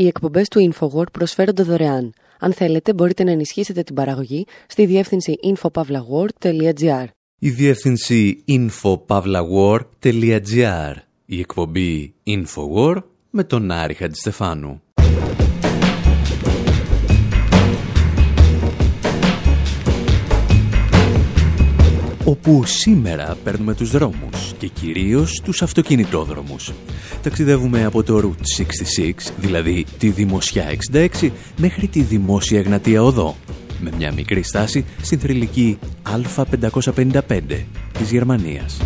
Οι εκπομπές του InfoWord προσφέρονται δωρεάν. Αν θέλετε, μπορείτε να ενισχύσετε την παραγωγή στη διεύθυνση infopavlagor.gr. Η διεύθυνση infopavlagor.gr. Η εκπομπή InfoWord με τον Άρη Χατζηστεφάνου. όπου σήμερα παίρνουμε τους δρόμους και κυρίως τους αυτοκινητόδρομους. Ταξιδεύουμε από το Route 66, δηλαδή τη Δημοσιά 66, μέχρι τη Δημόσια Εγνατία Οδό, με μια μικρή στάση στην θρηλυκή Α555 της Γερμανίας.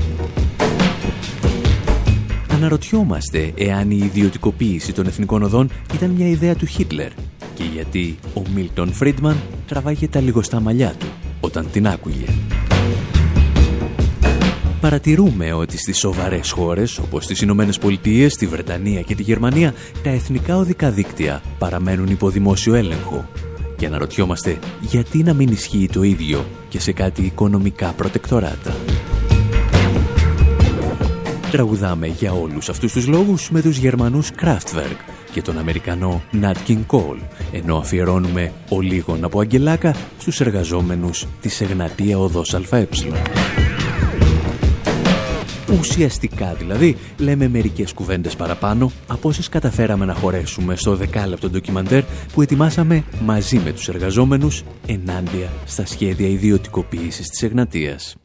Αναρωτιόμαστε εάν η ιδιωτικοποίηση των εθνικών οδών ήταν μια ιδέα του Χίτλερ και γιατί ο Μίλτον Φρίντμαν τραβάγε τα λιγοστά μαλλιά του όταν την άκουγε παρατηρούμε ότι στις σοβαρές χώρες όπως τις Ηνωμένες Πολιτείες, τη Βρετανία και τη Γερμανία τα εθνικά οδικά δίκτυα παραμένουν υπό δημόσιο έλεγχο και αναρωτιόμαστε γιατί να μην ισχύει το ίδιο και σε κάτι οικονομικά προτεκτοράτα. Τραγουδάμε για όλους αυτούς τους λόγους με τους Γερμανούς Kraftwerk και τον Αμερικανό Nat King Cole, ενώ αφιερώνουμε ο λίγον από Αγγελάκα στους εργαζόμενους της Εγνατία Οδός ΑΕ. Ουσιαστικά δηλαδή λέμε μερικές κουβέντες παραπάνω από όσες καταφέραμε να χωρέσουμε στο δεκάλεπτο ντοκιμαντέρ που ετοιμάσαμε μαζί με τους εργαζόμενους ενάντια στα σχέδια ιδιωτικοποίησης της Εγνατίας.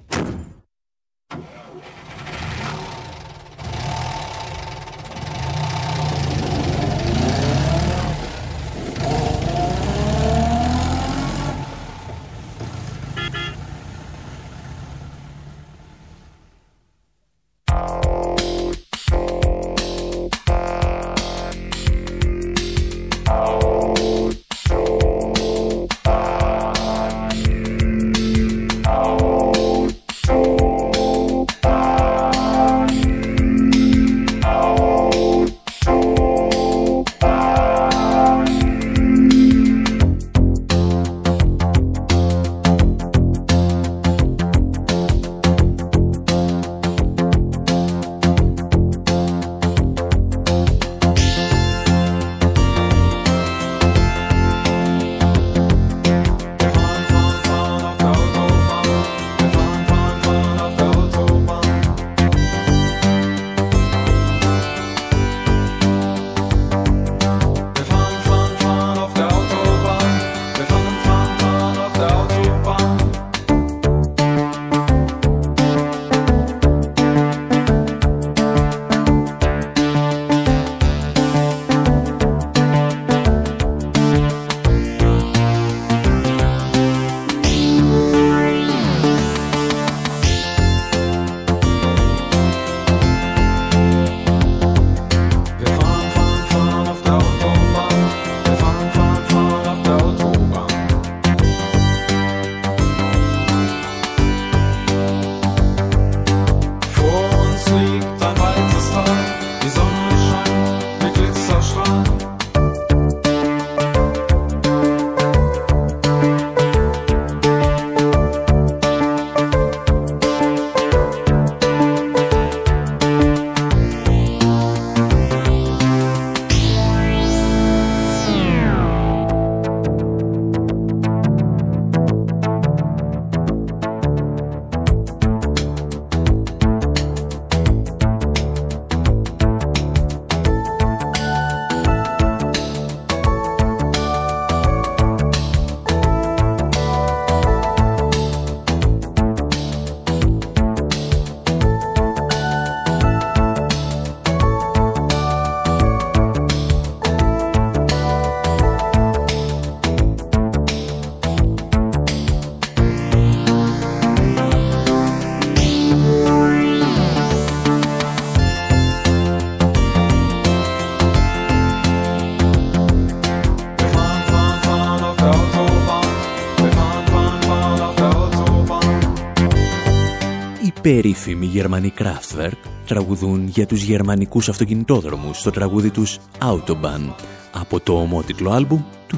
Περίφημοι Γερμανοί Kraftwerk τραγουδούν για τους γερμανικούς αυτοκινητόδρομους στο τραγούδι τους Autobahn από το ομότιτλο άλμπουμ του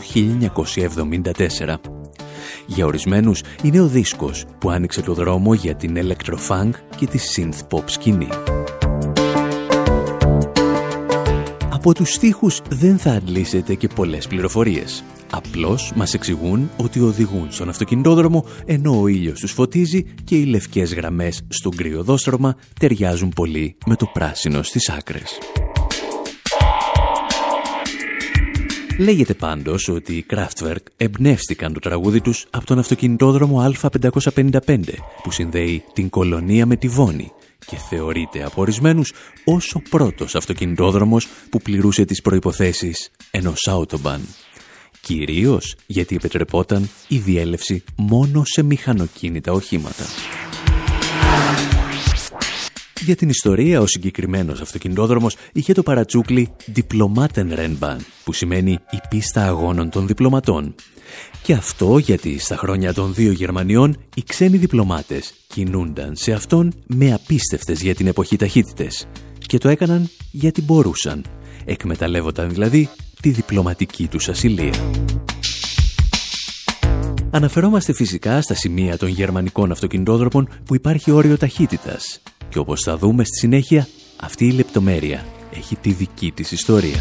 1974. Για ορισμένους είναι ο δίσκος που άνοιξε το δρόμο για την electro-funk και τη synth-pop σκηνή. Από τους στίχους δεν θα αντλήσετε και πολλές πληροφορίες. Απλώς μας εξηγούν ότι οδηγούν στον αυτοκινητόδρομο ενώ ο ήλιος τους φωτίζει και οι λευκές γραμμές στον κρυοδόστρωμα ταιριάζουν πολύ με το πράσινο στις άκρες. Λέγεται πάντως ότι οι Kraftwerk εμπνεύστηκαν το τραγούδι τους από τον αυτοκινητόδρομο Α555 που συνδέει την κολονία με τη Βόνη και θεωρείται από ορισμένους ως ο πρώτος αυτοκινητόδρομος που πληρούσε τις προϋποθέσεις ενός Autobahn. Κυρίως γιατί επιτρεπόταν η διέλευση μόνο σε μηχανοκίνητα οχήματα. Για την ιστορία, ο συγκεκριμένος αυτοκινητόδρομος είχε το παρατσούκλι Diplomatenrennbahn, που σημαίνει η πίστα αγώνων των διπλωματών. Και αυτό γιατί στα χρόνια των δύο Γερμανιών οι ξένοι διπλωμάτες κινούνταν σε αυτόν με απίστευτες για την εποχή ταχύτητες και το έκαναν γιατί μπορούσαν. Εκμεταλλεύονταν δηλαδή τη διπλωματική τους ασυλία. Αναφερόμαστε φυσικά στα σημεία των γερμανικών αυτοκινητόδρομων που υπάρχει όριο ταχύτητας και όπως θα δούμε στη συνέχεια αυτή η λεπτομέρεια έχει τη δική της ιστορία.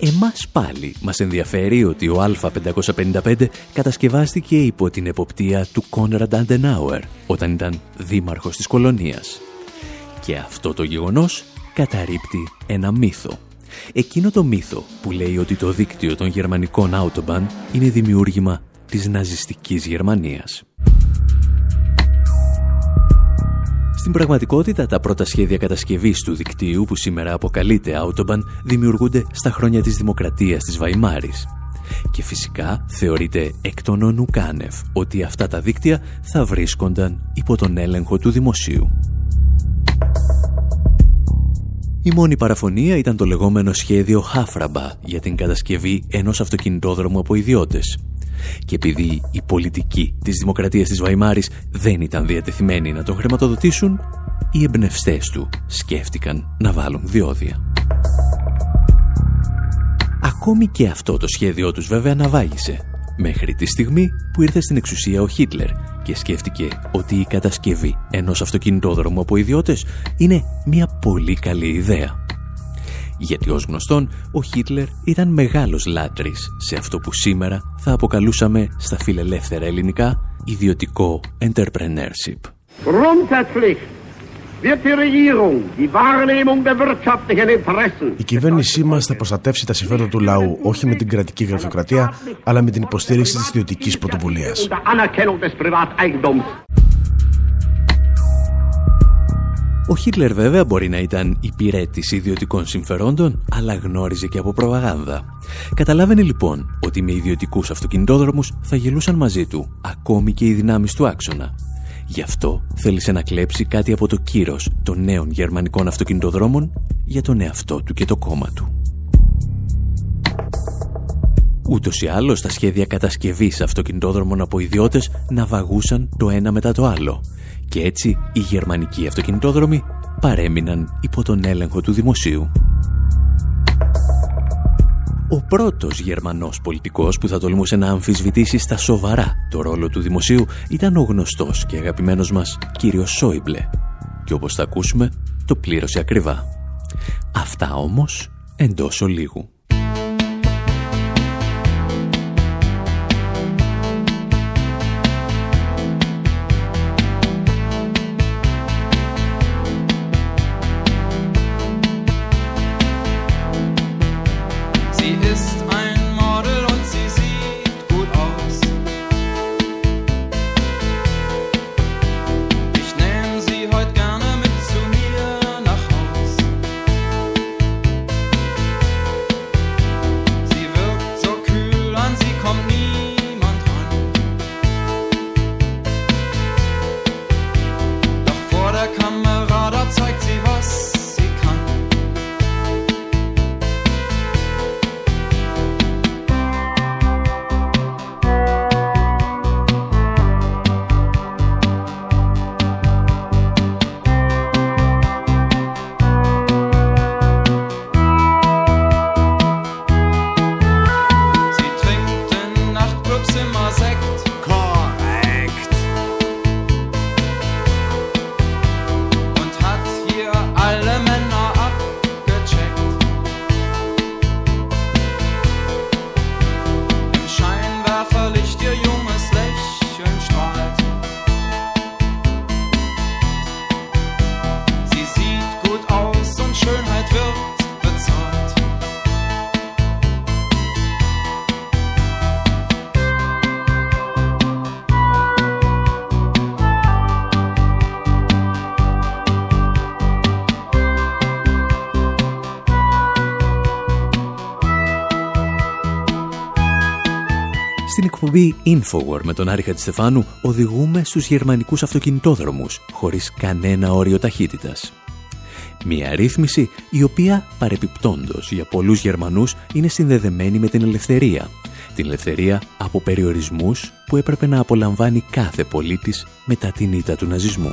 Εμάς πάλι μας ενδιαφέρει ότι ο Α555 κατασκευάστηκε υπό την εποπτεία του Κόνραντ Αντενάουερ όταν ήταν δήμαρχος της κολονίας. Και αυτό το γεγονός καταρρύπτει ένα μύθο. Εκείνο το μύθο που λέει ότι το δίκτυο των γερμανικών Autobahn είναι δημιούργημα της ναζιστικής Γερμανίας. Στην πραγματικότητα, τα πρώτα σχέδια κατασκευής του δικτύου που σήμερα αποκαλείται Autobahn δημιουργούνται στα χρόνια της δημοκρατίας της Βαϊμάρης. Και φυσικά θεωρείται εκ των ονουκάνευ ότι αυτά τα δίκτυα θα βρίσκονταν υπό τον έλεγχο του δημοσίου. Η μόνη παραφωνία ήταν το λεγόμενο σχέδιο Χάφραμπα για την κατασκευή ενός αυτοκινητόδρομου από ιδιώτες. Και επειδή οι πολιτικοί της Δημοκρατίας της Βαϊμάρης δεν ήταν διατεθειμένοι να τον χρηματοδοτήσουν, οι εμπνευστές του σκέφτηκαν να βάλουν διόδια. Ακόμη και αυτό το σχέδιό τους βέβαια αναβάγησε, μέχρι τη στιγμή που ήρθε στην εξουσία ο Χίτλερ και σκέφτηκε ότι η κατασκευή ενός αυτοκινητόδρομου από ιδιώτες είναι μια πολύ καλή ιδέα. Γιατί ως γνωστόν ο Χίτλερ ήταν μεγάλος λάτρης σε αυτό που σήμερα θα αποκαλούσαμε στα φιλελεύθερα ελληνικά ιδιωτικό entrepreneurship. Η κυβέρνησή μας θα προστατεύσει τα συμφέροντα του λαού όχι με την κρατική γραφειοκρατία, αλλά με την υποστήριξη της ιδιωτικής πρωτοβουλίας. Ο Χίτλερ βέβαια μπορεί να ήταν υπηρέτης ιδιωτικών συμφερόντων, αλλά γνώριζε και από προπαγάνδα. Καταλάβαινε λοιπόν ότι με ιδιωτικούς αυτοκινητόδρομους θα γελούσαν μαζί του, ακόμη και οι δυνάμεις του άξονα. Γι' αυτό θέλησε να κλέψει κάτι από το κύρος των νέων γερμανικών αυτοκινητοδρόμων για τον εαυτό του και το κόμμα του. Ούτως ή άλλως τα σχέδια κατασκευής αυτοκινητόδρομων από ιδιώτες να βαγούσαν το ένα μετά το άλλο και έτσι οι γερμανικοί αυτοκινητόδρομοι παρέμειναν υπό τον έλεγχο του δημοσίου. Ο πρώτος Γερμανός πολιτικός που θα τολμούσε να αμφισβητήσει στα σοβαρά το ρόλο του δημοσίου ήταν ο γνωστός και αγαπημένος μας κύριος Σόιμπλε. Και όπως θα ακούσουμε, το πλήρωσε ακριβά. Αυτά όμως εντός ολίγου. Εκπομπή Infowar με τον Άρη Χατζηστεφάνου οδηγούμε στους γερμανικούς αυτοκινητόδρομους χωρίς κανένα όριο ταχύτητας. Μια ρύθμιση η οποία παρεπιπτόντος για πολλούς Γερμανούς είναι συνδεδεμένη με την ελευθερία. Την ελευθερία από περιορισμούς που έπρεπε να απολαμβάνει κάθε πολίτης μετά την ήττα του ναζισμού.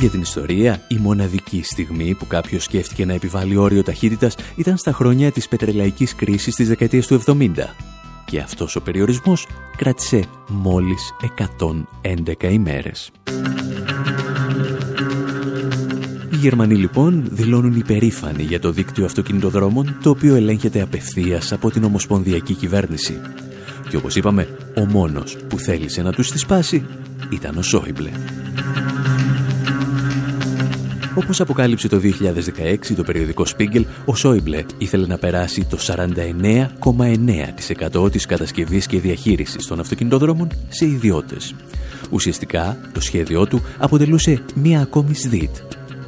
Για την ιστορία, η μοναδική στιγμή που κάποιος σκέφτηκε να επιβάλλει όριο ταχύτητας ήταν στα χρόνια της πετρελαϊκής κρίσης της δεκαετίας του 70. Και αυτός ο περιορισμός κράτησε μόλις 111 ημέρες. Οι Γερμανοί λοιπόν δηλώνουν υπερήφανοι για το δίκτυο αυτοκινητοδρόμων το οποίο ελέγχεται απευθείας από την Ομοσπονδιακή Κυβέρνηση. Και όπως είπαμε, ο μόνος που θέλησε να τους τη σπάσει ήταν ο Σόιμπλε. Όπως αποκάλυψε το 2016 το περιοδικό Spiegel, ο Σόιμπλε ήθελε να περάσει το 49,9% της κατασκευής και διαχείρισης των αυτοκινητόδρομων σε ιδιώτες. Ουσιαστικά, το σχέδιό του αποτελούσε μία ακόμη ΣΔΙΤ,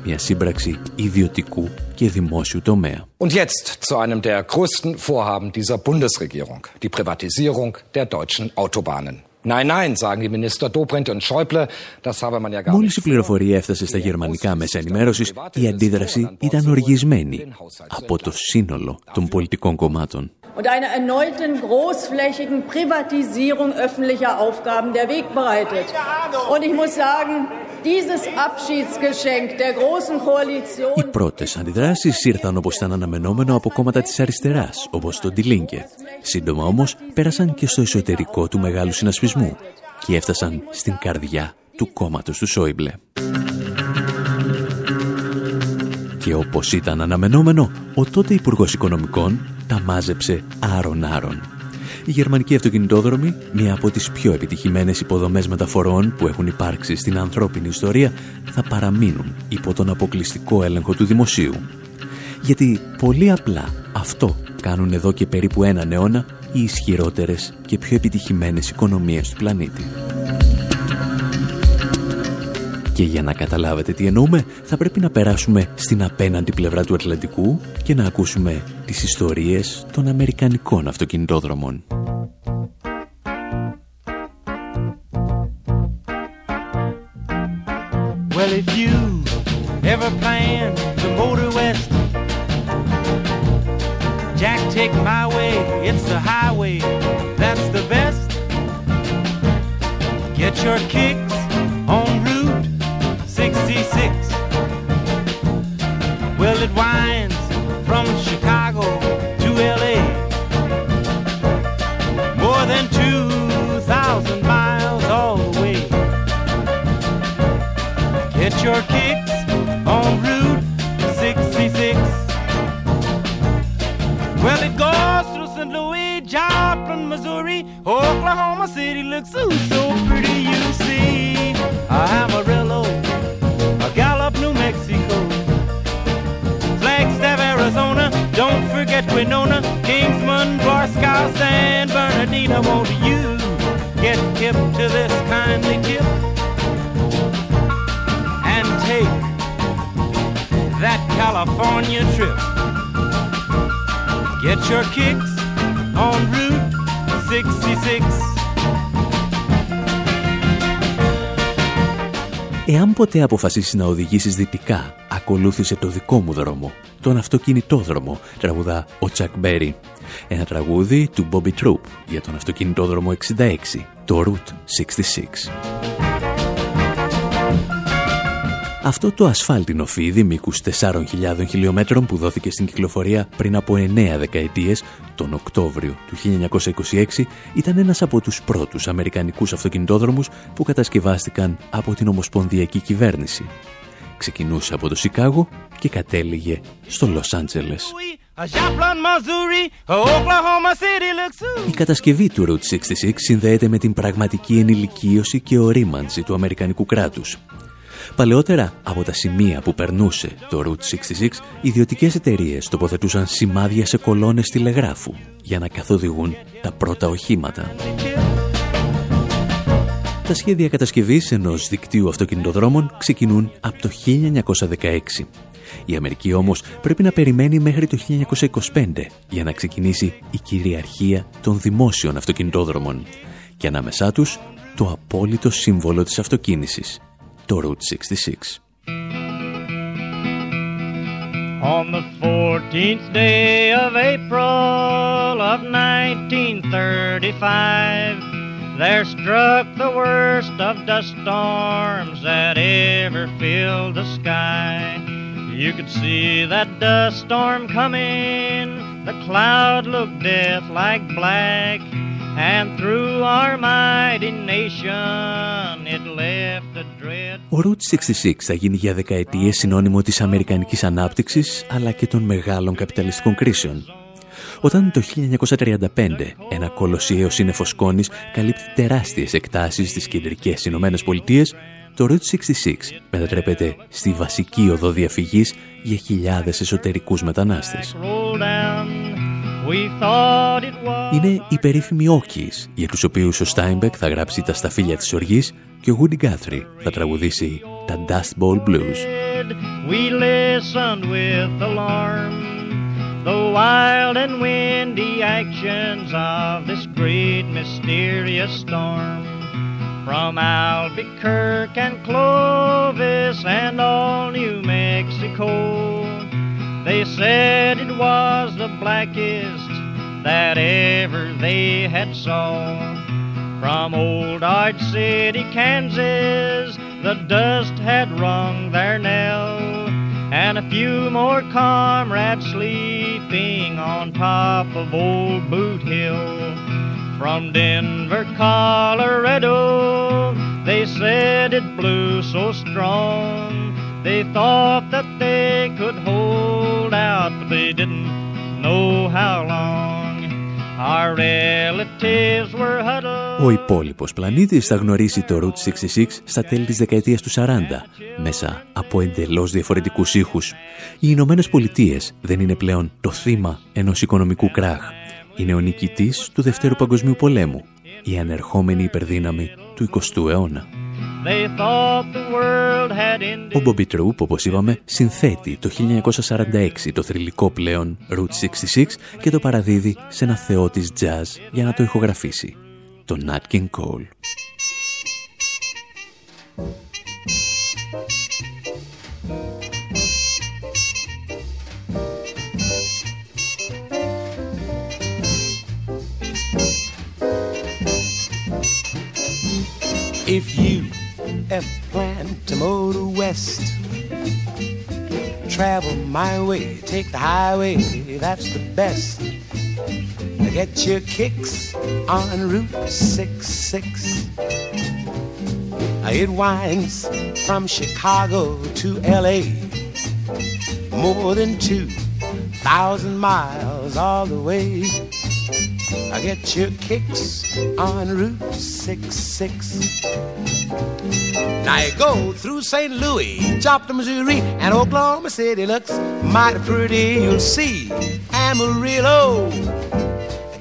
μια σύμπραξη ιδιωτικού και δημόσιου τομέα. Und jetzt zu einem der größten Vorhaben dieser Bundesregierung, die Privatisierung der deutschen Autobahnen. Μόλις η πληροφορία έφτασε στα γερμανικά μέσα ενημέρωσης, η αντίδραση ήταν οργισμένη από το σύνολο των πολιτικών κομμάτων. und einer erneuten großflächigen Privatisierung öffentlicher Aufgaben der Weg bereitet. Und ich muss sagen, οι πρώτες αντιδράσεις ήρθαν όπως ήταν αναμενόμενο από κόμματα της αριστεράς, όπως το Ντιλίνκε. Σύντομα όμως πέρασαν και στο εσωτερικό του μεγάλου συνασπισμού και έφτασαν στην καρδιά του κόμματος του Σόιμπλε. Και όπως ήταν αναμενόμενο, ο τότε Υπουργός Οικονομικών τα μάζεψε άρον-άρον οι γερμανικοί αυτοκινητόδρομοι, μία από τις πιο επιτυχημένες υποδομές μεταφορών που έχουν υπάρξει στην ανθρώπινη ιστορία, θα παραμείνουν υπό τον αποκλειστικό έλεγχο του δημοσίου. Γιατί πολύ απλά αυτό κάνουν εδώ και περίπου έναν αιώνα οι ισχυρότερες και πιο επιτυχημένες οικονομίες του πλανήτη. Και για να καταλάβετε τι εννοούμε, θα πρέπει να περάσουμε στην απέναντι πλευρά του Ατλαντικού και να ακούσουμε τις ιστορίες των Αμερικανικών αυτοκινητόδρομων. Well, if you ever plan to motor west Jack, take my way, it's the highway, that's the best. Get your kicks on Route 66 Well, it winds from Chicago to LA. More than 2,000 miles all the way. Get your kicks on Route 66. Well, it goes through St. Louis, Joplin, Missouri, Oklahoma City looks so, so Winona, Kingsman, Barstow, San Bernardino. Won't you get hip to this kindly tip and take that California trip? Get your kicks on Route 66. Εάν ποτέ αποφασίσεις να οδηγήσεις δυτικά ακολούθησε το δικό μου δρόμο, τον αυτοκινητόδρομο, τραγουδά ο Τσακ Μπέρι. Ένα τραγούδι του Bobby Troop για τον αυτοκινητόδρομο 66, το Route 66. Αυτό το ασφάλτινο φίδι μήκους 4.000 χιλιόμετρων που δόθηκε στην κυκλοφορία πριν από 9 δεκαετίες, τον Οκτώβριο του 1926, ήταν ένας από τους πρώτους αμερικανικούς αυτοκινητόδρομους που κατασκευάστηκαν από την Ομοσπονδιακή Κυβέρνηση ξεκινούσε από το Σικάγο και κατέληγε στο Λος Άντζελες. Η κατασκευή του Route 66 συνδέεται με την πραγματική ενηλικίωση και ορίμανση του Αμερικανικού κράτους. Παλαιότερα, από τα σημεία που περνούσε το Route 66, ιδιωτικές εταιρείες τοποθετούσαν σημάδια σε κολόνες τηλεγράφου για να καθοδηγούν τα πρώτα οχήματα. Τα σχέδια κατασκευής ενός δικτύου αυτοκινητοδρόμων ξεκινούν από το 1916. Η Αμερική όμως πρέπει να περιμένει μέχρι το 1925 για να ξεκινήσει η κυριαρχία των δημόσιων αυτοκινητόδρομων και ανάμεσά τους το απόλυτο σύμβολο της αυτοκίνησης, το Route 66. On the 14th day of April of 1935 There struck the worst of dust storms that ever filled the sky You could see that dust storm coming The cloud looked death like black Ο Route 66 θα γίνει για δεκαετίες συνώνυμο της αμερικανικής ανάπτυξης αλλά και των μεγάλων καπιταλιστικών κρίσεων. Όταν το 1935 ένα κολοσσιαίο σύννεφος σκόνης καλύπτει τεράστιες εκτάσεις στις κεντρικές Ηνωμένες Πολιτείες, το Route 66 μετατρέπεται στη βασική οδό διαφυγής για χιλιάδες εσωτερικούς μετανάστες. Είναι οι περίφημοι Okies, για τους οποίους ο Στάιμπεκ θα γράψει τα σταφύλια της οργής και ο Woody Guthrie θα τραγουδήσει τα Dust Bowl Blues. We listened with alarm The wild and windy actions of this great mysterious storm From Albuquerque and Clovis and all New Mexico They said it was the blackest that ever they had saw. From old Dodge City, Kansas, the dust had rung their knell, and a few more comrades sleeping on top of old Boot Hill. From Denver, Colorado, they said it blew so strong They thought that they could hold out, but they didn't know how long. Our relatives were huddled... Ο υπόλοιπος πλανήτης θα γνωρίσει το Route 66 στα τέλη της δεκαετίας του 40, μέσα από εντελώς διαφορετικούς ήχους. Οι Ηνωμένες Πολιτείες δεν είναι πλέον το θύμα ενός οικονομικού κράχ. Είναι ο νικητής του Δευτέρου Παγκοσμίου Πολέμου, η ανερχόμενη υπερδύναμη του 20ου αιώνα. Ο Bobby Troop, όπως είπαμε, συνθέτει το 1946 το θρηλυκό πλέον Route 66 και το παραδίδει σε ένα θεό της jazz για να το ηχογραφήσει, τον Nat King Cole. If you ever plan to motor west, travel my way, take the highway, that's the best. Get your kicks on Route 66. It winds from Chicago to LA, more than 2,000 miles all the way. I get your kicks on Route 66. Now you go through St. Louis, Joplin, Missouri, and Oklahoma City looks mighty pretty. You'll see Amarillo,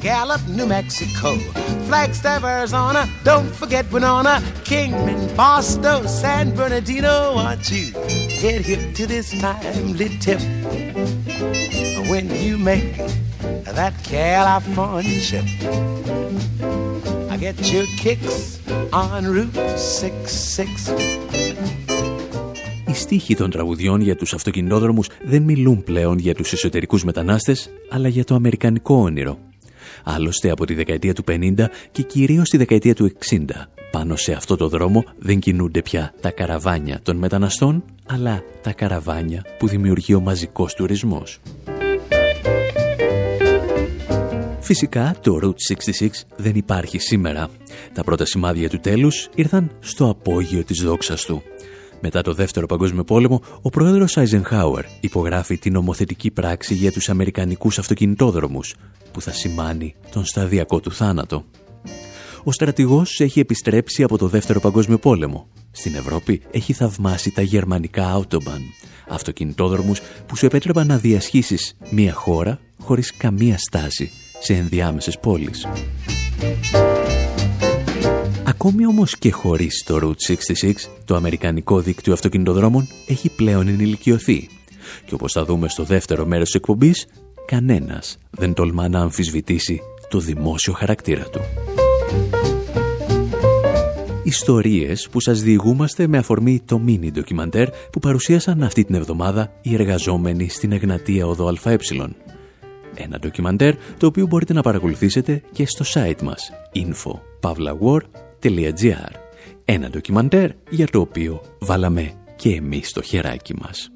Gallup, New Mexico, Flagstaff, Arizona. Don't forget Winona, Kingman, Boston, San Bernardino. Aren't you get hip to this timely tip when you make that California trip. I get your kicks on Route 66. Οι στίχοι των τραγουδιών για τους αυτοκινητόδρομους δεν μιλούν πλέον για τους εσωτερικούς μετανάστες, αλλά για το αμερικανικό όνειρο. Άλλωστε από τη δεκαετία του 50 και κυρίως τη δεκαετία του 60, πάνω σε αυτό το δρόμο δεν κινούνται πια τα καραβάνια των μεταναστών, αλλά τα καραβάνια που δημιουργεί ο μαζικός τουρισμός. Φυσικά το Route 66 δεν υπάρχει σήμερα. Τα πρώτα σημάδια του τέλους ήρθαν στο απόγειο της δόξας του. Μετά το Δεύτερο Παγκόσμιο Πόλεμο, ο πρόεδρος Άιζενχάουερ υπογράφει την νομοθετική πράξη για τους Αμερικανικούς αυτοκινητόδρομους, που θα σημάνει τον σταδιακό του θάνατο. Ο στρατηγός έχει επιστρέψει από το Δεύτερο Παγκόσμιο Πόλεμο. Στην Ευρώπη έχει θαυμάσει τα γερμανικά Autobahn, αυτοκινητόδρομους που σου επέτρεπαν να διασχίσεις μία χώρα χωρίς καμία στάση σε ενδιάμεσες πόλεις. Ακόμη όμως και χωρίς το Route 66, το αμερικανικό δίκτυο αυτοκινητοδρόμων έχει πλέον ενηλικιωθεί. Και όπως θα δούμε στο δεύτερο μέρος της εκπομπής, κανένας δεν τολμά να αμφισβητήσει το δημόσιο χαρακτήρα του. Ιστορίες που σας διηγούμαστε με αφορμή το μίνι ντοκιμαντέρ που παρουσίασαν αυτή την εβδομάδα οι εργαζόμενοι στην Εγνατία Οδό ΑΕ. Ένα ντοκιμαντέρ το οποίο μπορείτε να παρακολουθήσετε και στο site μας info.pavlawar.gr Ένα ντοκιμαντέρ για το οποίο βάλαμε και εμείς το χεράκι μας.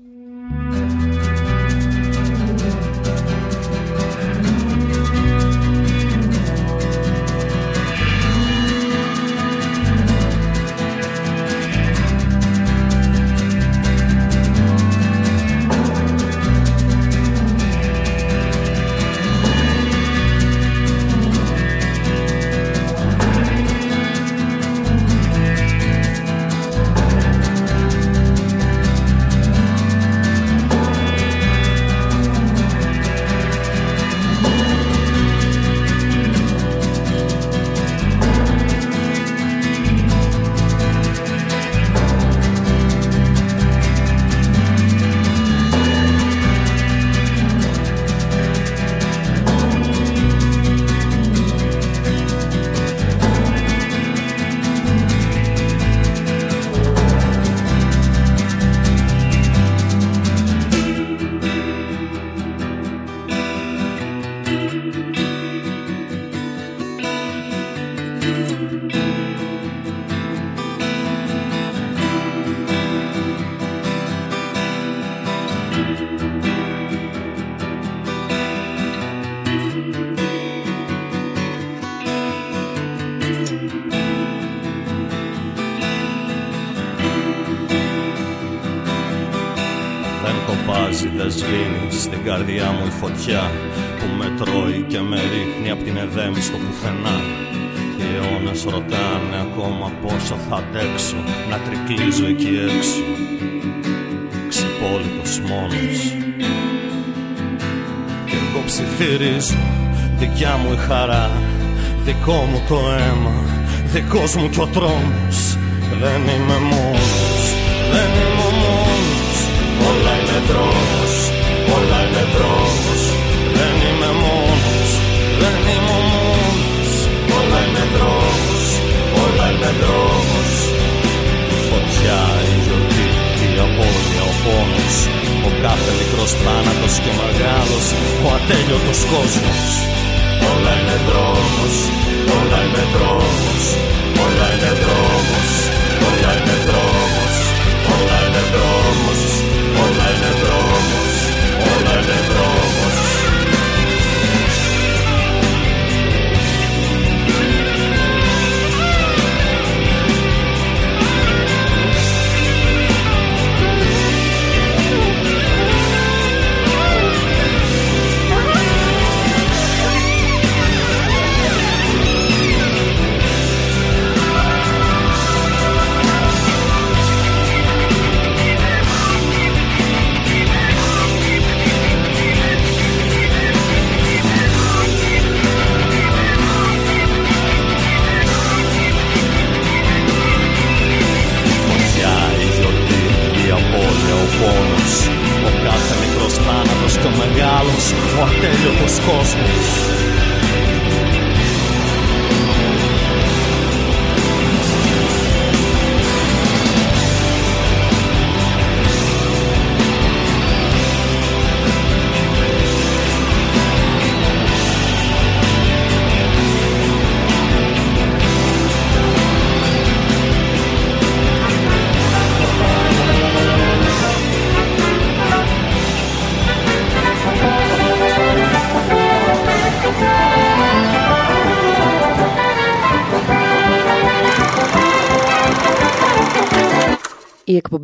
Καρδιά μου η φωτιά που με τρώει και με ρίχνει απ' την εδέμ στο πουθενά. Και οι αιώνες ρωτάνε ακόμα πόσο θα αντέξω να τρικλίζω εκεί έξω. Ξυπόλυτος μόνος. Και εγώ ψιθυρίζω δικιά μου η χαρά Δικό μου το αίμα, δικός μου κι ο τρόμος. Δεν είμαι μόνος, δεν είμαι μόνος Όλα είναι δρόμος Όλα είναι δρόμος Δεν είμαι μόνος Δεν είμαι ο μόνος. Όλα είναι δρόμος Όλα είναι δρόμος Φωτιά η γιορτή Η απώλεια ο πόνος. Ο κάθε μικρός θάνατος και μεγάλος Ο ατέλειωτος κόσμος. Όλα είναι δρόμος Όλα είναι δρόμος Όλα είναι δρόμος Όλα είναι δρόμος Όλα είναι δρόμος Όλα είναι δρόμος όλα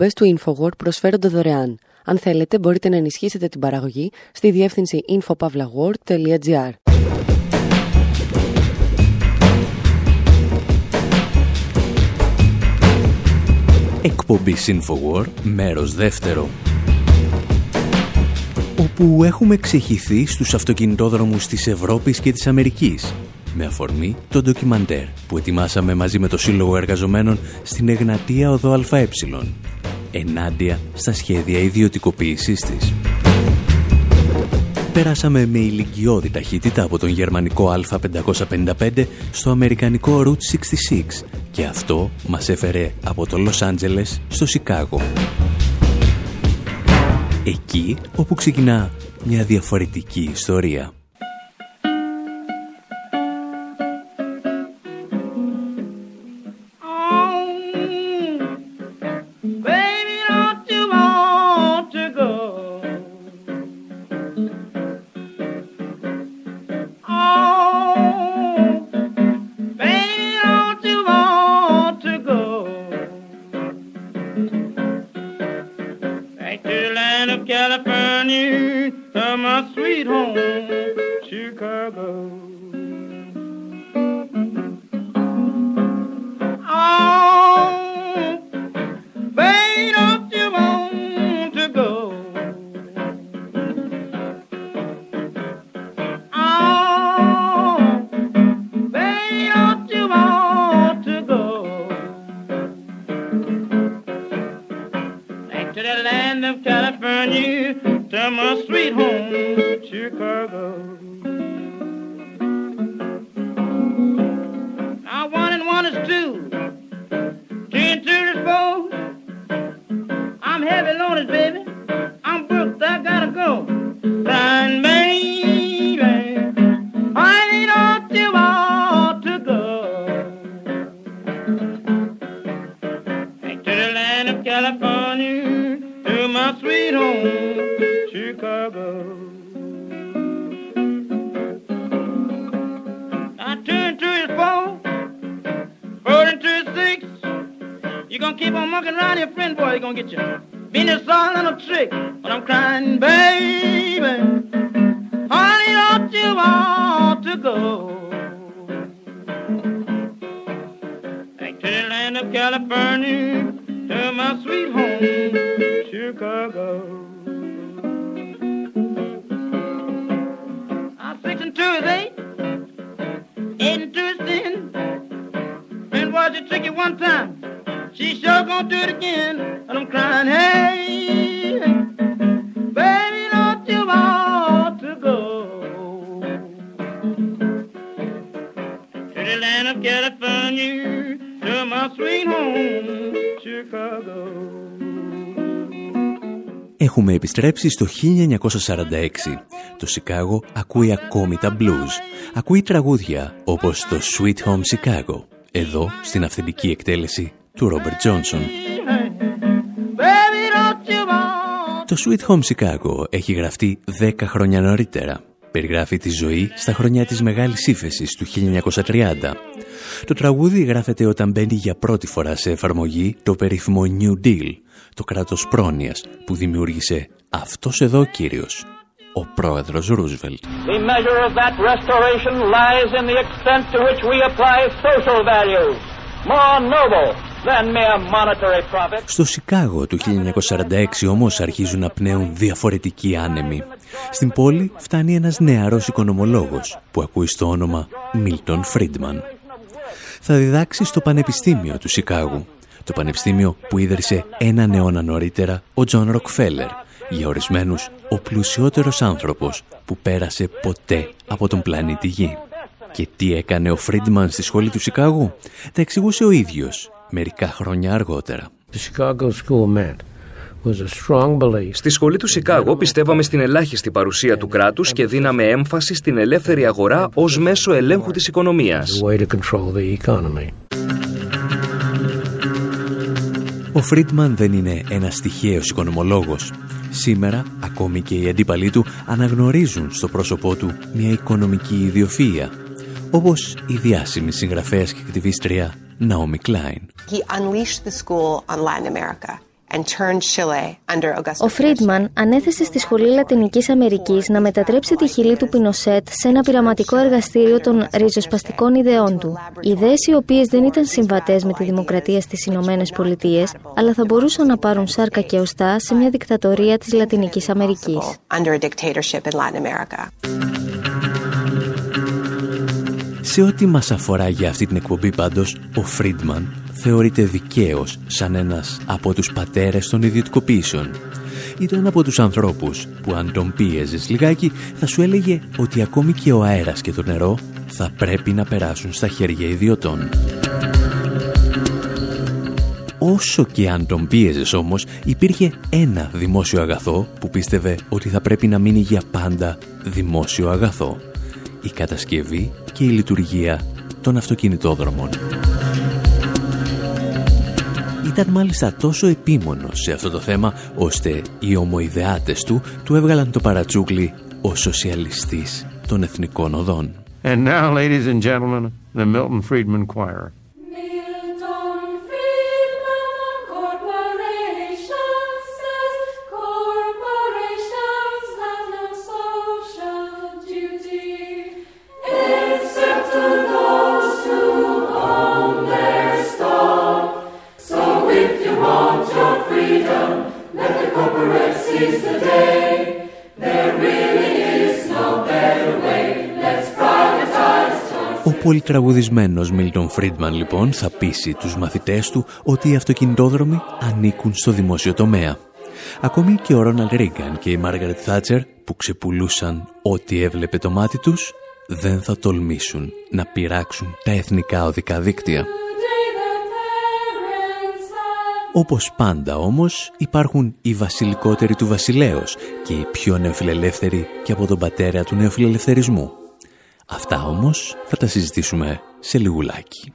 εκπομπές του InfoWord προσφέρονται δωρεάν. Αν θέλετε, μπορείτε να ενισχύσετε την παραγωγή στη διεύθυνση infopavlagor.gr. Εκπομπή InfoWord, μέρος δεύτερο όπου έχουμε ξεχυθεί στους αυτοκινητόδρομους της Ευρώπης και της Αμερικής με αφορμή το ντοκιμαντέρ που ετοιμάσαμε μαζί με το Σύλλογο Εργαζομένων στην Εγνατία Οδό ΑΕ, ενάντια στα σχέδια ιδιωτικοποίησής της. Πέρασαμε με ηλικιώδη ταχύτητα από τον γερμανικό Α555 στο αμερικανικό Route 66 και αυτό μας έφερε από το Λος Άντζελες στο Σικάγο. Εκεί όπου ξεκινά μια διαφορετική ιστορία. Now one and one is two. Επιστρέψει στο 1946. Το Σικάγο ακούει ακόμη τα blues. Ακούει τραγούδια όπως το Sweet Home Chicago. Εδώ στην αυθεντική εκτέλεση του Ρόμπερτ Τζόνσον. Το Sweet Home Chicago έχει γραφτεί 10 χρόνια νωρίτερα. Περιγράφει τη ζωή στα χρόνια της Μεγάλης Ήφεσης του 1930. Το τραγούδι γράφεται όταν μπαίνει για πρώτη φορά σε εφαρμογή το περίφημο New Deal, το κράτος πρόνοιας που δημιούργησε αυτός εδώ κύριος, ο πρόεδρος Ρούσβελτ. Στο Σικάγο του 1946 όμως αρχίζουν να πνέουν διαφορετικοί άνεμοι. Στην πόλη φτάνει ένας νεαρός οικονομολόγος που ακούει στο όνομα Μίλτον Φρίντμαν. Θα διδάξει στο Πανεπιστήμιο του Σικάγου το πανεπιστήμιο που ίδρυσε έναν αιώνα νωρίτερα ο Τζον Ροκφέλερ, για ορισμένους ο πλουσιότερος άνθρωπος που πέρασε ποτέ από τον πλανήτη Γη. Και τι έκανε ο Φρίντμαν στη σχολή του Σικάγου, τα εξηγούσε ο ίδιος μερικά χρόνια αργότερα. Στη σχολή του Σικάγο πιστεύαμε στην ελάχιστη παρουσία του κράτους και δίναμε έμφαση στην ελεύθερη αγορά ως μέσο ελέγχου της οικονομίας. Ο Φρίτμαν δεν είναι ένας τυχαίος οικονομολόγος. Σήμερα, ακόμη και οι αντίπαλοι του αναγνωρίζουν στο πρόσωπό του μια οικονομική ιδιοφυΐα, όπως η διάσημη συγγραφέας και κτιβίστρια Naomi Klein. He unleashed the school on Latin America. Ο Φρίντμαν ανέθεσε στη Σχολή Λατινικής Αμερικής να μετατρέψει τη χειλή του Πινοσέτ σε ένα πειραματικό εργαστήριο των ριζοσπαστικών ιδεών του. Ιδέες οι οποίες δεν ήταν συμβατές με τη δημοκρατία στις Ηνωμένες Πολιτείες, αλλά θα μπορούσαν να πάρουν σάρκα και οστά σε μια δικτατορία της Λατινικής Αμερικής. Σε ό,τι μας αφορά για αυτή την εκπομπή πάντως, ο Φρίντμαν θεωρείται δικαίως σαν ένας από τους πατέρες των ιδιωτικοποιήσεων. Ήταν από τους ανθρώπους που αν τον πίεζες λιγάκι θα σου έλεγε ότι ακόμη και ο αέρας και το νερό θα πρέπει να περάσουν στα χέρια ιδιωτών. Όσο και αν τον πίεζες όμως, υπήρχε ένα δημόσιο αγαθό που πίστευε ότι θα πρέπει να μείνει για πάντα δημόσιο αγαθό. Η κατασκευή και η λειτουργία των αυτοκινητόδρομων. Ήταν μάλιστα τόσο επίμονος σε αυτό το θέμα, ώστε οι ομοειδεάτες του του έβγαλαν το παρατσούκλι ο σοσιαλιστής των εθνικών οδών. And now, ladies and gentlemen, the Milton Friedman Choir. Πολυτραγουδισμένος Μίλτον Φρίντμαν λοιπόν θα πείσει τους μαθητές του ότι οι αυτοκινητόδρομοι ανήκουν στο δημόσιο τομέα. Ακόμη και ο Ρόναλ Ρίγκαν και η Μάργαρετ Θάτσερ που ξεπουλούσαν ό,τι έβλεπε το μάτι τους δεν θα τολμήσουν να πειράξουν τα εθνικά οδικά δίκτυα. Όπως πάντα όμως υπάρχουν οι βασιλικότεροι του βασιλέως και οι πιο νεοφιλελεύθεροι και από τον πατέρα του νεοφιλελευθερισμού. Αυτά όμως θα τα συζητήσουμε σε λιγουλάκι.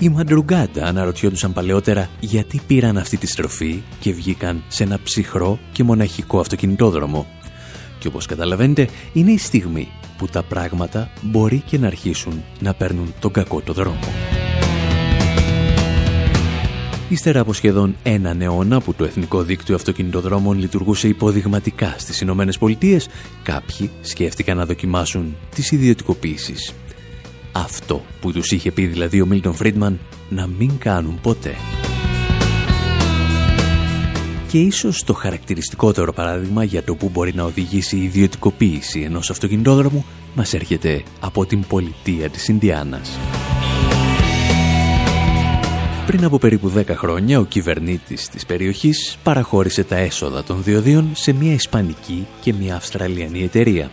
Οι Μαντρουγκάντα αναρωτιόντουσαν παλαιότερα γιατί πήραν αυτή τη στροφή και βγήκαν σε ένα ψυχρό και μοναχικό αυτοκινητόδρομο. Και όπως καταλαβαίνετε, είναι η στιγμή που τα πράγματα μπορεί και να αρχίσουν να παίρνουν τον κακό το δρόμο. Ύστερα από σχεδόν έναν αιώνα που το Εθνικό Δίκτυο Αυτοκινητοδρόμων λειτουργούσε υποδειγματικά στις Ηνωμένες Πολιτείες, κάποιοι σκέφτηκαν να δοκιμάσουν τις ιδιωτικοποίησεις αυτό που τους είχε πει δηλαδή ο Μίλτον Φρίντμαν να μην κάνουν ποτέ. Και ίσως το χαρακτηριστικότερο παράδειγμα για το που μπορεί να οδηγήσει η ιδιωτικοποίηση ενός αυτοκινητόδρομου μας έρχεται από την πολιτεία της Ινδιάνας. Πριν από περίπου 10 χρόνια, ο κυβερνήτης της περιοχής παραχώρησε τα έσοδα των διοδίων σε μια ισπανική και μια αυστραλιανή εταιρεία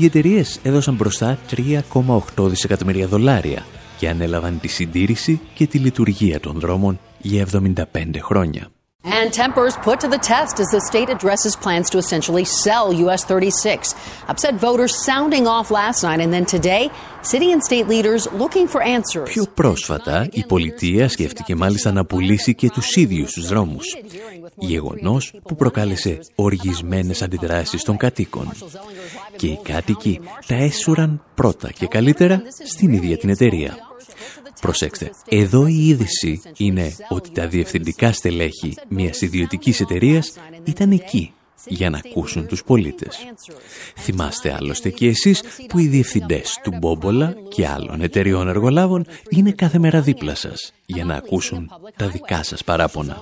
οι εταιρείες έδωσαν μπροστά 3,8 δισεκατομμύρια δολάρια και ανέλαβαν τη συντήρηση και τη λειτουργία των δρόμων για 75 χρόνια. And tempers put to the test as the state addresses plans to essentially sell US 36. Upset voters sounding off last night and then today, city and state leaders looking for answers. Πιο πρόσφατα, η πολιτεία σκέφτηκε μάλιστα να πουλήσει και τους ίδιους τους δρόμους. Γεγονός που προκάλεσε οργισμένες αντιδράσεις των κατοίκων. Και οι κάτοικοι τα έσουραν πρώτα και καλύτερα στην ίδια την εταιρεία. Προσέξτε, εδώ η είδηση είναι ότι τα διευθυντικά στελέχη μιας ιδιωτικής εταιρείας ήταν εκεί για να ακούσουν τους πολίτες. Θυμάστε άλλωστε και εσείς που οι διευθυντές του Μπόμπολα και άλλων εταιριών εργολάβων είναι κάθε μέρα δίπλα σας για να ακούσουν τα δικά σας παράπονα.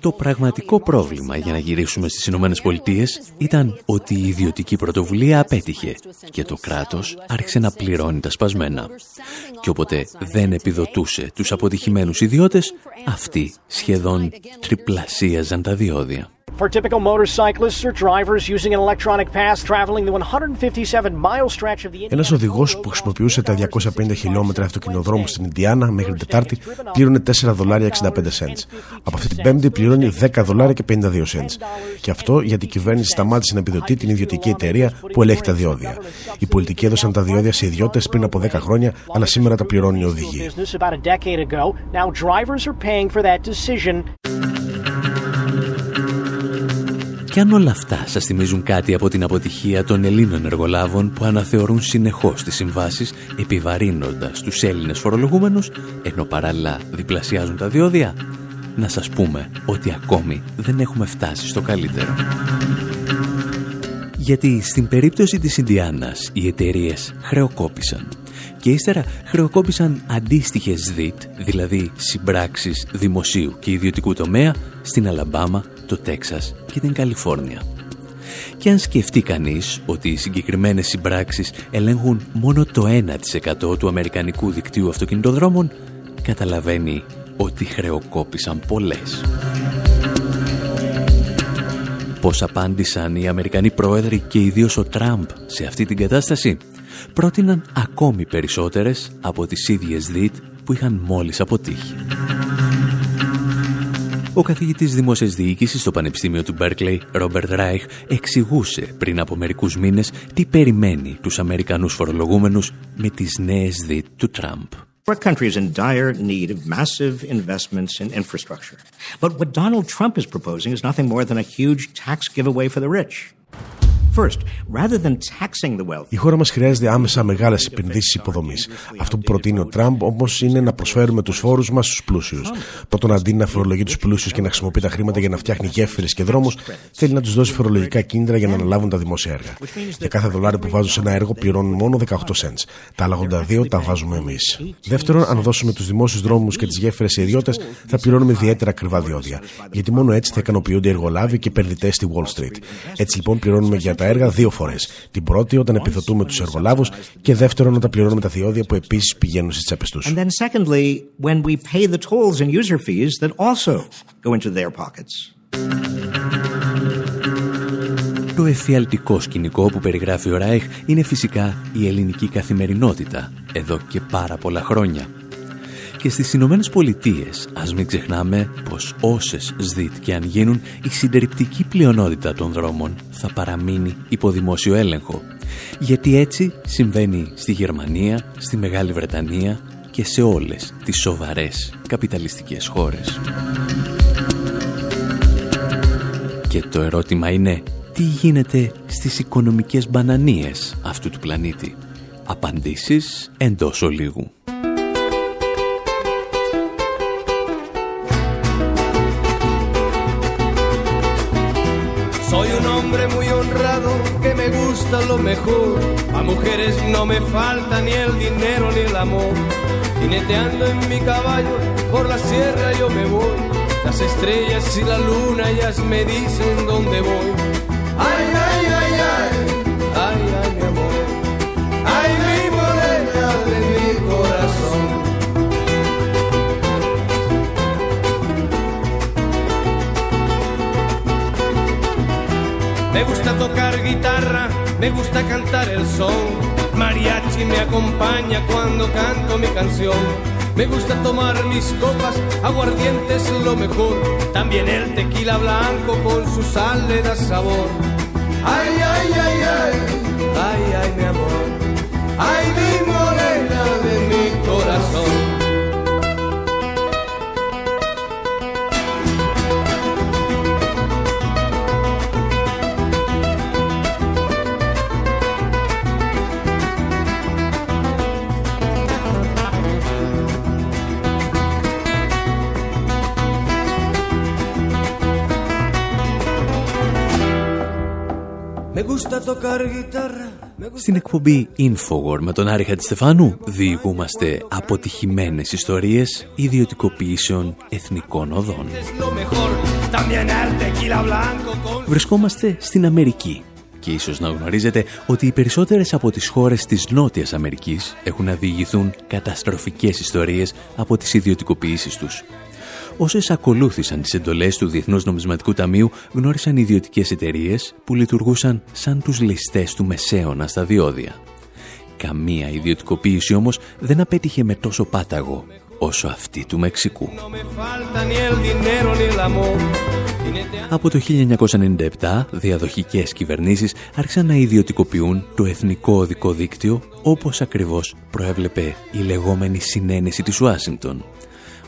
Το πραγματικό πρόβλημα για να γυρίσουμε στις Ηνωμένες Πολιτείες ήταν ότι η ιδιωτική πρωτοβουλία απέτυχε και το κράτος άρχισε να πληρώνει τα σπασμένα. Και όποτε δεν επιδοτούσε τους αποτυχημένους ιδιώτες, αυτοί σχεδόν τριπλασίαζαν τα διόδια. For typical motorcyclists or drivers using an electronic pass traveling the 157 mile stretch of the Ένας οδηγός που χρησιμοποιούσε τα 250 χιλιόμετρα αυτοκινοδρόμου στην Ινδιάνα μέχρι την Τετάρτη πλήρωνε 4 δολάρια 65 cents. Από αυτή την Πέμπτη πληρώνει 10 δολάρια και 52 cents. Και αυτό γιατί η κυβέρνηση σταμάτησε να επιδοτεί την ιδιωτική εταιρεία που ελέγχει τα διόδια. Οι πολιτικοί έδωσαν τα διόδια σε ιδιώτες πριν από 10 χρόνια, αλλά σήμερα τα πληρώνουν οι οδηγοί. Και αν όλα αυτά σας θυμίζουν κάτι από την αποτυχία των Ελλήνων εργολάβων που αναθεωρούν συνεχώς τις συμβάσεις επιβαρύνοντας τους Έλληνες φορολογούμενους ενώ παράλληλα διπλασιάζουν τα διόδια, να σας πούμε ότι ακόμη δεν έχουμε φτάσει στο καλύτερο. Γιατί στην περίπτωση της Ινδιάνας οι εταιρείες χρεοκόπησαν και ύστερα χρεοκόπησαν αντίστοιχες ΔΙΤ, δηλαδή συμπράξεις δημοσίου και ιδιωτικού τομέα, στην Αλαμπάμα, το Τέξας και την Καλιφόρνια. Και αν σκεφτεί κανείς ότι οι συγκεκριμένες συμπράξεις ελέγχουν μόνο το 1% του αμερικανικού δικτύου αυτοκινητοδρόμων, καταλαβαίνει ότι χρεοκόπησαν πολλές. Πώς απάντησαν οι Αμερικανοί πρόεδροι και ιδίως ο Τραμπ σε αυτή την κατάσταση, πρότειναν ακόμη περισσότερες από τις ίδιες ΔΙΤ που είχαν μόλις αποτύχει. Ο καθηγητής δημόσιας διοίκησης στο Πανεπιστήμιο του Μπέρκλεϊ, Ρόμπερτ Ράιχ, εξηγούσε πριν από μερικούς μήνες τι περιμένει τους Αμερικανούς φορολογούμενους με τις νέες δίτ του Τραμπ. Our country is in dire need of massive investments in infrastructure. But what Donald Trump is proposing is nothing more than a huge tax giveaway for the rich. Η χώρα μας χρειάζεται άμεσα μεγάλες επενδύσεις υποδομής. Αυτό που προτείνει ο Τραμπ όμως είναι να προσφέρουμε τους φόρους μας στους πλούσιους. Πρώτον, αντί να φορολογεί τους πλούσιους και να χρησιμοποιεί τα χρήματα για να φτιάχνει γέφυρες και δρόμους, θέλει να τους δώσει φορολογικά κίνητρα για να αναλάβουν τα δημόσια έργα. Για κάθε δολάριο που βάζουν σε ένα έργο πληρώνουν μόνο 18 cents. Τα άλλα 82 τα βάζουμε εμείς. Δεύτερον, αν δώσουμε τους δημόσιους δρόμους και τις γέφυρες σε ιδιώτες, θα πληρώνουμε ιδιαίτερα ακριβά διόδια. Γιατί μόνο έτσι θα ικανοποιούνται οι εργολάβοι και επενδυτές στη Wall Street. Έτσι λοιπόν πληρώνουμε για τα έργα δύο φορές. Την πρώτη όταν επιδοτούμε τους εργολάβους και δεύτερον όταν πληρώνουμε τα διόδια που επίσης πηγαίνουν στις τσέπες τους. Το εφιαλτικό σκηνικό που περιγράφει ο Ράιχ είναι φυσικά η ελληνική καθημερινότητα εδώ και πάρα πολλά χρόνια. Και στις Ηνωμένες Πολιτείες, ας μην ξεχνάμε πως όσες ΣΔΙΤ και αν γίνουν, η συντριπτική πλειονότητα των δρόμων θα παραμείνει υπό δημόσιο έλεγχο. Γιατί έτσι συμβαίνει στη Γερμανία, στη Μεγάλη Βρετανία και σε όλες τις σοβαρές καπιταλιστικές χώρες. Και το ερώτημα είναι, τι γίνεται στις οικονομικές μπανανίες αυτού του πλανήτη; Απαντήσεις εντός ολίγου. No me falta ni el dinero ni el amor. Jineteando en mi caballo por la sierra yo me voy. Las estrellas y la luna ellas me dicen dónde voy. Ay, ay, ay, ay, ay, ay, mi amor. Ay, mi morena de mi corazón. Me gusta tocar guitarra, me gusta cantar el son. Mariachi me acompaña cuando canto mi canción. Me gusta tomar mis copas, aguardiente es lo mejor. También el tequila blanco con su sal le da sabor. Ay, ay, ay, ay, ay, ay, mi amor. Ay, mi Στην εκπομπή Infowar με τον Άρη Χατζηστεφάνου διηγούμαστε αποτυχημένες ιστορίες ιδιωτικοποιήσεων εθνικών οδών. Βρισκόμαστε στην Αμερική και ίσως να γνωρίζετε ότι οι περισσότερες από τις χώρες της Νότιας Αμερικής έχουν να διηγηθούν καταστροφικές ιστορίες από τις ιδιωτικοποιήσεις τους. Όσες ακολούθησαν τις εντολές του Διεθνούς Νομισματικού Ταμείου γνώρισαν ιδιωτικές εταιρείες που λειτουργούσαν σαν τους ληστές του μεσαίωνα στα διόδια. Καμία ιδιωτικοποίηση όμως δεν απέτυχε με τόσο πάταγο όσο αυτή του Μεξικού. Από το 1997, διαδοχικές κυβερνήσεις άρχισαν να ιδιωτικοποιούν το εθνικό οδικό δίκτυο όπως ακριβώς προέβλεπε η λεγόμενη συνένεση της Ουάσιγκτον.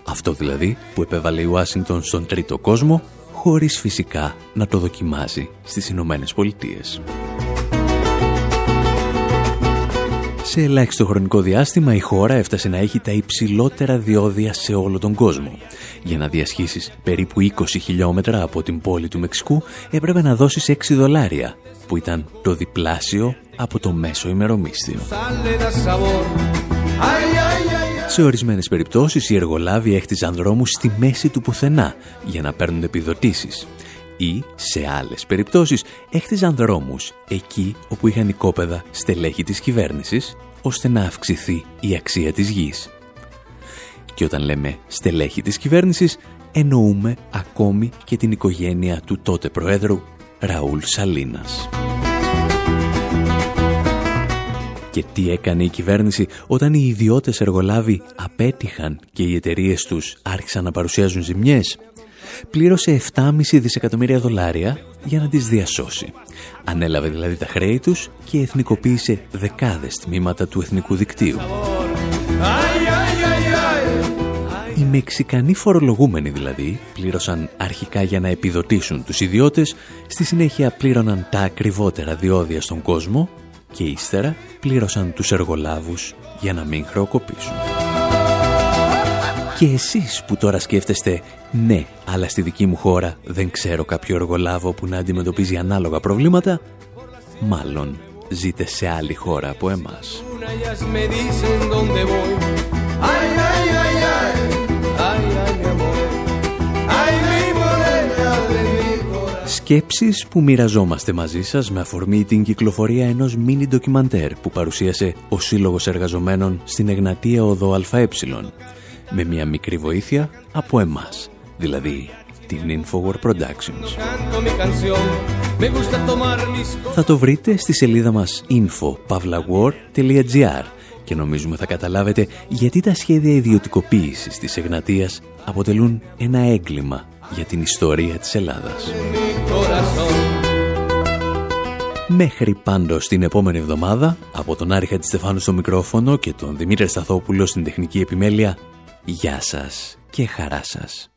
Αυτό δηλαδή που επέβαλε η Ουάσιγκτον στον τρίτο κόσμο, χωρίς φυσικά να το δοκιμάζει στις Ηνωμένες Πολιτείες. Σε ελάχιστο χρονικό διάστημα η χώρα έφτασε να έχει τα υψηλότερα διόδια σε όλο τον κόσμο. Για να διασχίσεις περίπου 20 χιλιόμετρα από την πόλη του Μεξικού έπρεπε να δώσεις 6 δολάρια, που ήταν το διπλάσιο από το μέσο ημερομίσθιο. Σε ορισμένες περιπτώσεις οι εργολάβοι έχτιζαν δρόμους στη μέση του πουθενά για να παίρνουν επιδοτήσεις ή σε άλλες περιπτώσεις έχτιζαν δρόμους εκεί όπου είχαν οικόπεδα στελέχη της κυβέρνησης ώστε να αυξηθεί η αξία της γης. Και όταν λέμε στελέχη της κυβέρνησης εννοούμε ακόμη και την οικογένεια του τότε Προέδρου Ραούλ Σαλίνας. Και τι έκανε η κυβέρνηση όταν οι ιδιώτες εργολάβοι απέτυχαν και οι εταιρείες τους άρχισαν να παρουσιάζουν ζημιές; Πλήρωσε 7,5 δισεκατομμύρια δολάρια για να τις διασώσει. Ανέλαβε δηλαδή τα χρέη τους και εθνικοποίησε δεκάδες τμήματα του εθνικού δικτύου. Οι Μεξικανοί φορολογούμενοι δηλαδή πλήρωσαν αρχικά για να επιδοτήσουν τους ιδιώτες, στη συνέχεια πλήρωναν τα ακριβότερα διόδια στον κόσμο και ύστερα πλήρωσαν τους εργολάβους για να μην χρεοκοπήσουν. Και εσείς που τώρα σκέφτεστε «Ναι, αλλά στη δική μου χώρα δεν ξέρω κάποιο εργολάβο που να αντιμετωπίζει ανάλογα προβλήματα», μάλλον ζείτε σε άλλη χώρα από εμάς. Σκέψεις που μοιραζόμαστε μαζί σας με αφορμή την κυκλοφορία ενός μίνι ντοκιμαντέρ που παρουσίασε ο Σύλλογος Εργαζομένων στην Εγνατία Οδό ΑΕ με μια μικρή βοήθεια από εμάς, δηλαδή την Infowar Productions. Θα το βρείτε στη σελίδα μας info.pavlawar.gr και νομίζουμε θα καταλάβετε γιατί τα σχέδια ιδιωτικοποίησης της Εγνατίας αποτελούν ένα έγκλημα για την ιστορία της Ελλάδας. Μέχρι πάντως την επόμενη εβδομάδα, από τον Άρη Χατζηστεφάνου στο μικρόφωνο και τον Δημήτρη Σταθόπουλο στην τεχνική επιμέλεια, γεια σας και χαρά σας.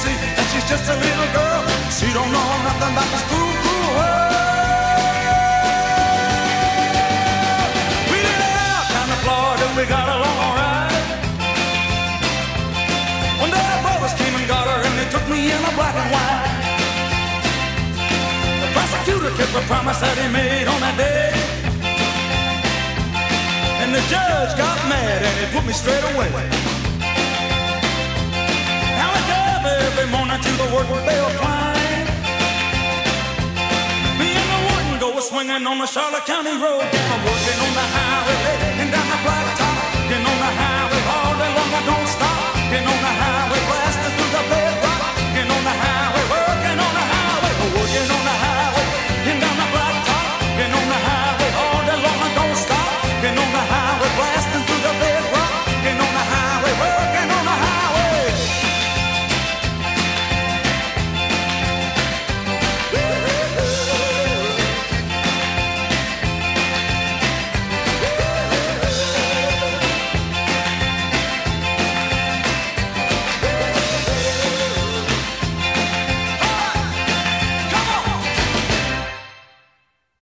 see that she's just a little girl. She don't know nothing about this fool, fool world. We did it out down to Florida, we got a long ride. One day the brothers came and got her, and they took me in a black and white. The prosecutor kept the promise that he made on that day. And the judge got mad and he put me straight away. every morning to the work bell climb. Me and the warden go a swinging on the Charlotte County Road. I'm working on the highway and down the blacktop. Getting on the highway all day long, I don't stop. Getting on the highway, blasting through the bedrock. Getting on the highway, working on the highway, working on the highway, and down the blacktop. Getting on the highway.